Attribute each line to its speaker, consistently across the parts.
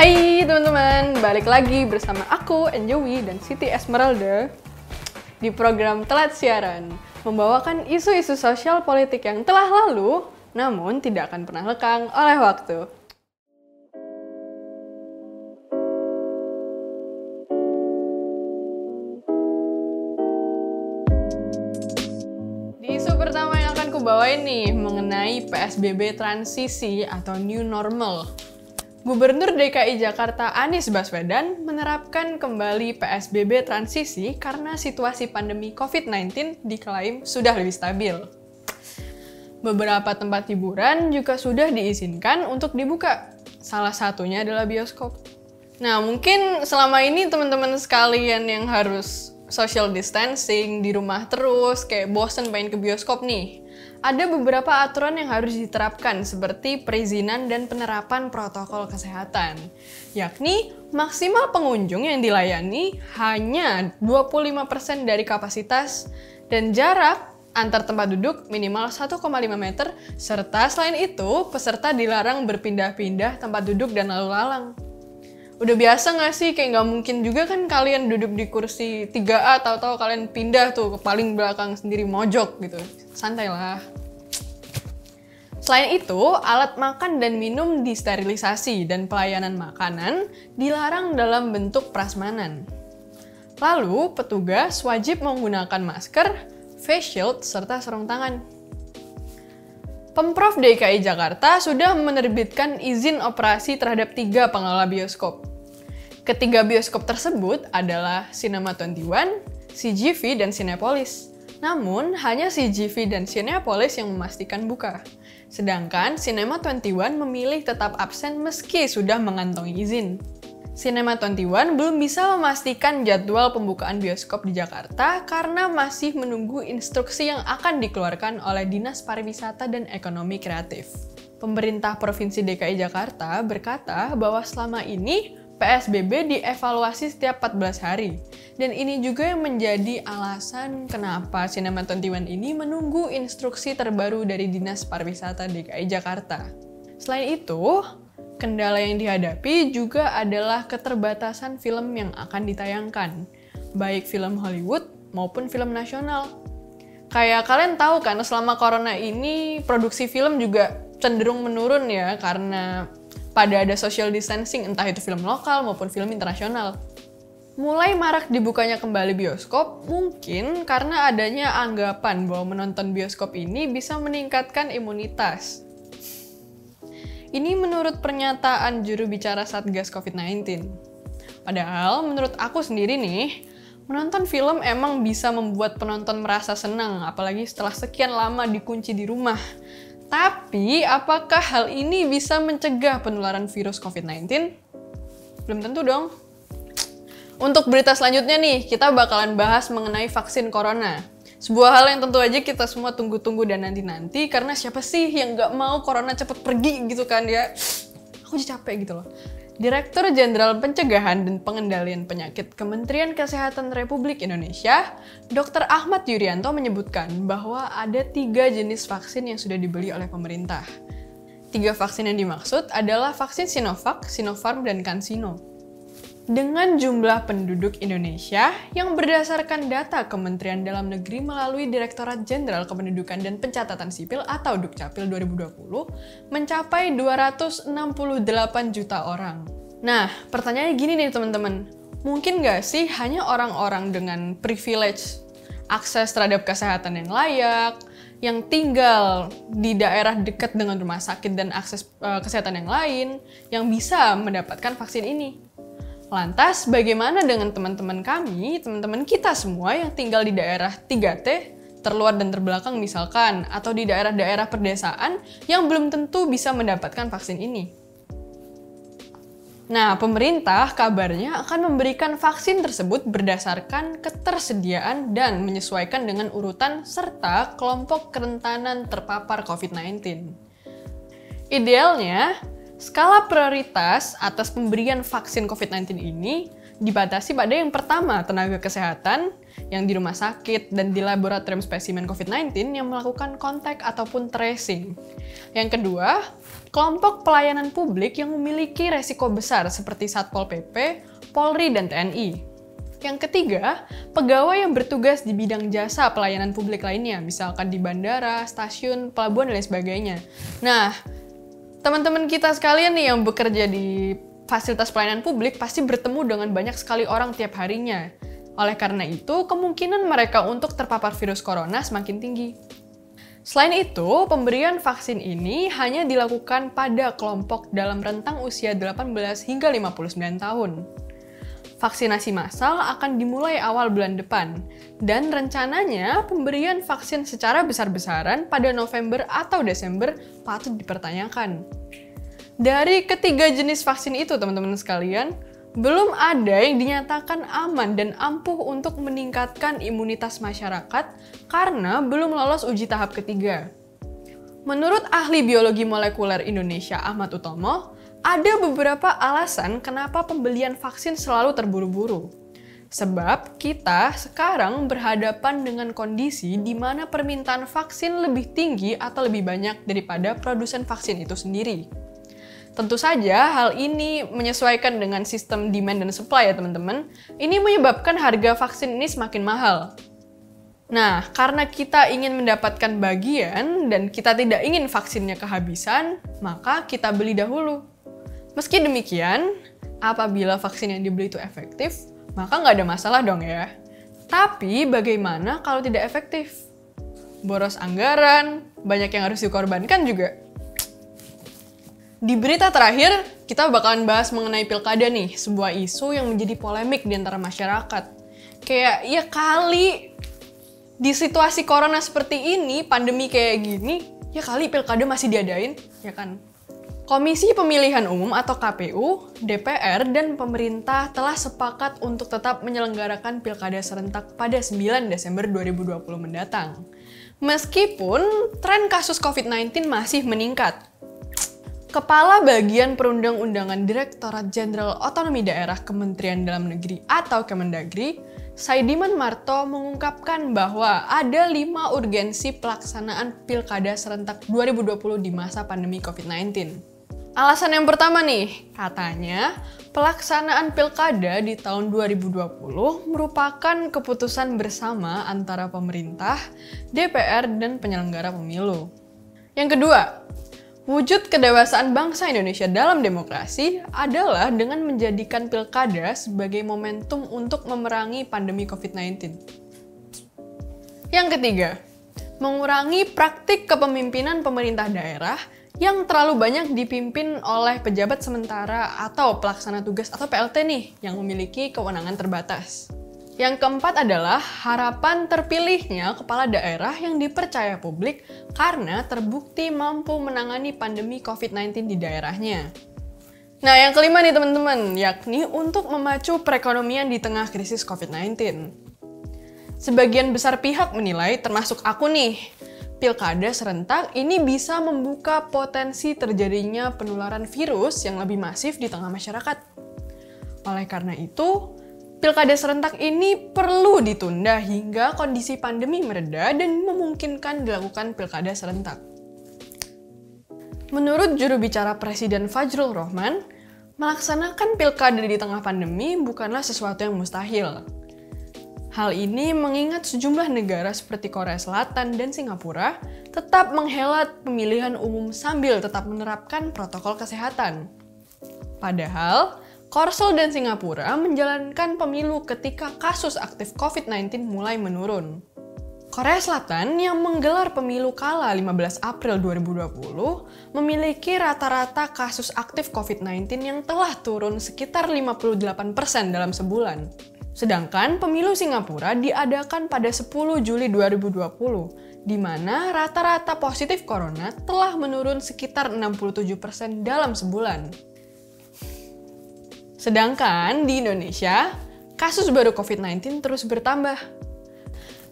Speaker 1: Hai teman-teman, balik lagi bersama aku, Enjowi, dan Siti Esmeralda di program Telat Siaran, membawakan isu-isu sosial politik yang telah lalu, namun tidak akan pernah lekang oleh waktu. Di isu pertama yang akan kubawain nih mengenai PSBB transisi atau new normal. Gubernur DKI Jakarta Anies Baswedan menerapkan kembali PSBB transisi karena situasi pandemi COVID-19 diklaim sudah lebih stabil. Beberapa tempat hiburan juga sudah diizinkan untuk dibuka. Salah satunya adalah bioskop. Nah, mungkin selama ini teman-teman sekalian yang harus social distancing di rumah terus, kayak bosen main ke bioskop nih. Ada beberapa aturan yang harus diterapkan seperti perizinan dan penerapan protokol kesehatan. Yakni maksimal pengunjung yang dilayani hanya 25% dari kapasitas dan jarak antar tempat duduk minimal 1,5 meter serta selain itu peserta dilarang berpindah-pindah tempat duduk dan lalu lalang udah biasa nggak sih kayak nggak mungkin juga kan kalian duduk di kursi 3A tahu-tahu kalian pindah tuh ke paling belakang sendiri mojok gitu santai lah Selain itu, alat makan dan minum disterilisasi dan pelayanan makanan dilarang dalam bentuk prasmanan. Lalu, petugas wajib menggunakan masker, face shield, serta sarung tangan. Pemprov DKI Jakarta sudah menerbitkan izin operasi terhadap tiga pengelola bioskop. Ketiga bioskop tersebut adalah Cinema 21, CGV, dan Cinepolis. Namun, hanya CGV dan Cinepolis yang memastikan buka. Sedangkan Cinema 21 memilih tetap absen meski sudah mengantongi izin. Cinema 21 belum bisa memastikan jadwal pembukaan bioskop di Jakarta karena masih menunggu instruksi yang akan dikeluarkan oleh Dinas Pariwisata dan Ekonomi Kreatif. Pemerintah Provinsi DKI Jakarta berkata bahwa selama ini PSBB dievaluasi setiap 14 hari. Dan ini juga yang menjadi alasan kenapa Cinema 21 ini menunggu instruksi terbaru dari Dinas Pariwisata DKI Jakarta. Selain itu, kendala yang dihadapi juga adalah keterbatasan film yang akan ditayangkan, baik film Hollywood maupun film nasional. Kayak kalian tahu kan, selama corona ini produksi film juga cenderung menurun ya, karena pada ada social distancing entah itu film lokal maupun film internasional. Mulai marak dibukanya kembali bioskop mungkin karena adanya anggapan bahwa menonton bioskop ini bisa meningkatkan imunitas. Ini menurut pernyataan juru bicara Satgas COVID-19. Padahal menurut aku sendiri nih, menonton film emang bisa membuat penonton merasa senang, apalagi setelah sekian lama dikunci di rumah. Tapi, apakah hal ini bisa mencegah penularan virus COVID-19? Belum tentu dong. Untuk berita selanjutnya nih, kita bakalan bahas mengenai vaksin corona. Sebuah hal yang tentu aja kita semua tunggu-tunggu dan nanti-nanti, karena siapa sih yang gak mau corona cepet pergi gitu kan ya. Aku jadi capek gitu loh. Direktur Jenderal Pencegahan dan Pengendalian Penyakit Kementerian Kesehatan Republik Indonesia, Dr. Ahmad Yuryanto menyebutkan bahwa ada tiga jenis vaksin yang sudah dibeli oleh pemerintah. Tiga vaksin yang dimaksud adalah vaksin Sinovac, Sinopharm, dan CanSino dengan jumlah penduduk Indonesia yang berdasarkan data Kementerian Dalam Negeri melalui Direktorat Jenderal Kependudukan dan Pencatatan Sipil atau Dukcapil 2020 mencapai 268 juta orang. Nah, pertanyaannya gini nih teman-teman, mungkin nggak sih hanya orang-orang dengan privilege akses terhadap kesehatan yang layak, yang tinggal di daerah dekat dengan rumah sakit dan akses uh, kesehatan yang lain, yang bisa mendapatkan vaksin ini? Lantas, bagaimana dengan teman-teman kami, teman-teman kita semua yang tinggal di daerah 3T, terluar dan terbelakang misalkan, atau di daerah-daerah perdesaan yang belum tentu bisa mendapatkan vaksin ini? Nah, pemerintah kabarnya akan memberikan vaksin tersebut berdasarkan ketersediaan dan menyesuaikan dengan urutan serta kelompok kerentanan terpapar COVID-19. Idealnya, Skala prioritas atas pemberian vaksin COVID-19 ini dibatasi pada yang pertama tenaga kesehatan, yang di rumah sakit dan di laboratorium spesimen COVID-19 yang melakukan kontak ataupun tracing. Yang kedua, kelompok pelayanan publik yang memiliki resiko besar seperti Satpol PP, Polri, dan TNI. Yang ketiga, pegawai yang bertugas di bidang jasa pelayanan publik lainnya, misalkan di bandara, stasiun, pelabuhan, dan lain sebagainya. Nah, teman-teman kita sekalian nih yang bekerja di fasilitas pelayanan publik pasti bertemu dengan banyak sekali orang tiap harinya. Oleh karena itu, kemungkinan mereka untuk terpapar virus corona semakin tinggi. Selain itu, pemberian vaksin ini hanya dilakukan pada kelompok dalam rentang usia 18 hingga 59 tahun. Vaksinasi massal akan dimulai awal bulan depan, dan rencananya pemberian vaksin secara besar-besaran pada November atau Desember patut dipertanyakan. Dari ketiga jenis vaksin itu, teman-teman sekalian, belum ada yang dinyatakan aman dan ampuh untuk meningkatkan imunitas masyarakat karena belum lolos uji tahap ketiga. Menurut ahli biologi molekuler Indonesia Ahmad Utomo, ada beberapa alasan kenapa pembelian vaksin selalu terburu-buru. Sebab kita sekarang berhadapan dengan kondisi di mana permintaan vaksin lebih tinggi atau lebih banyak daripada produsen vaksin itu sendiri. Tentu saja hal ini menyesuaikan dengan sistem demand dan supply ya teman-teman. Ini menyebabkan harga vaksin ini semakin mahal. Nah, karena kita ingin mendapatkan bagian dan kita tidak ingin vaksinnya kehabisan, maka kita beli dahulu. Meski demikian, apabila vaksin yang dibeli itu efektif, maka nggak ada masalah dong ya. Tapi bagaimana kalau tidak efektif? Boros anggaran, banyak yang harus dikorbankan juga. Di berita terakhir, kita bakalan bahas mengenai pilkada nih, sebuah isu yang menjadi polemik di antara masyarakat. Kayak, ya kali di situasi corona seperti ini, pandemi kayak gini, ya kali pilkada masih diadain, ya kan? Komisi Pemilihan Umum atau KPU, DPR, dan pemerintah telah sepakat untuk tetap menyelenggarakan pilkada serentak pada 9 Desember 2020 mendatang. Meskipun tren kasus COVID-19 masih meningkat. Kepala Bagian Perundang-undangan Direktorat Jenderal Otonomi Daerah Kementerian Dalam Negeri atau Kemendagri, Saidiman Marto mengungkapkan bahwa ada lima urgensi pelaksanaan pilkada serentak 2020 di masa pandemi COVID-19. Alasan yang pertama nih, katanya pelaksanaan pilkada di tahun 2020 merupakan keputusan bersama antara pemerintah, DPR, dan penyelenggara pemilu. Yang kedua, wujud kedewasaan bangsa Indonesia dalam demokrasi adalah dengan menjadikan pilkada sebagai momentum untuk memerangi pandemi COVID-19. Yang ketiga, mengurangi praktik kepemimpinan pemerintah daerah yang terlalu banyak dipimpin oleh pejabat sementara atau pelaksana tugas atau PLT nih yang memiliki kewenangan terbatas. Yang keempat adalah harapan terpilihnya kepala daerah yang dipercaya publik karena terbukti mampu menangani pandemi COVID-19 di daerahnya. Nah, yang kelima nih teman-teman, yakni untuk memacu perekonomian di tengah krisis COVID-19. Sebagian besar pihak menilai, termasuk aku nih, pilkada serentak ini bisa membuka potensi terjadinya penularan virus yang lebih masif di tengah masyarakat. Oleh karena itu, pilkada serentak ini perlu ditunda hingga kondisi pandemi mereda dan memungkinkan dilakukan pilkada serentak. Menurut juru bicara Presiden Fajrul Rahman, melaksanakan pilkada di tengah pandemi bukanlah sesuatu yang mustahil. Hal ini mengingat sejumlah negara seperti Korea Selatan dan Singapura tetap menghelat pemilihan umum sambil tetap menerapkan protokol kesehatan. Padahal, Korsel dan Singapura menjalankan pemilu ketika kasus aktif COVID-19 mulai menurun. Korea Selatan yang menggelar pemilu kala 15 April 2020 memiliki rata-rata kasus aktif COVID-19 yang telah turun sekitar 58% dalam sebulan. Sedangkan pemilu Singapura diadakan pada 10 Juli 2020, di mana rata-rata positif corona telah menurun sekitar 67% dalam sebulan. Sedangkan di Indonesia, kasus baru COVID-19 terus bertambah.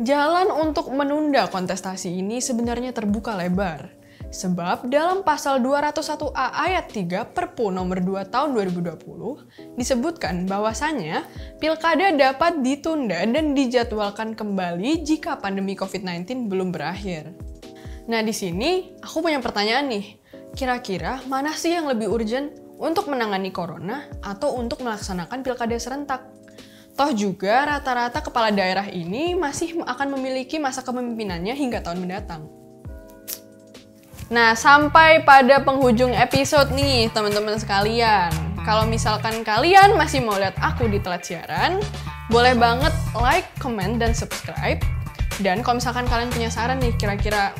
Speaker 1: Jalan untuk menunda kontestasi ini sebenarnya terbuka lebar. Sebab dalam pasal 201A ayat 3 Perpu nomor 2 tahun 2020 disebutkan bahwasannya pilkada dapat ditunda dan dijadwalkan kembali jika pandemi COVID-19 belum berakhir. Nah, di sini aku punya pertanyaan nih. Kira-kira mana sih yang lebih urgent untuk menangani corona atau untuk melaksanakan pilkada serentak? Toh juga rata-rata kepala daerah ini masih akan memiliki masa kepemimpinannya hingga tahun mendatang. Nah, sampai pada penghujung episode nih, teman-teman sekalian. Kalau misalkan kalian masih mau lihat aku di telat siaran, boleh banget like, comment, dan subscribe. Dan kalau misalkan kalian punya saran nih, kira-kira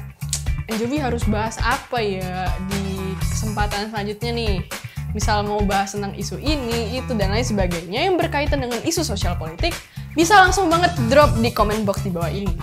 Speaker 1: Enjovi harus bahas apa ya di kesempatan selanjutnya nih? Misal mau bahas tentang isu ini, itu, dan lain sebagainya yang berkaitan dengan isu sosial politik, bisa langsung banget drop di comment box di bawah ini.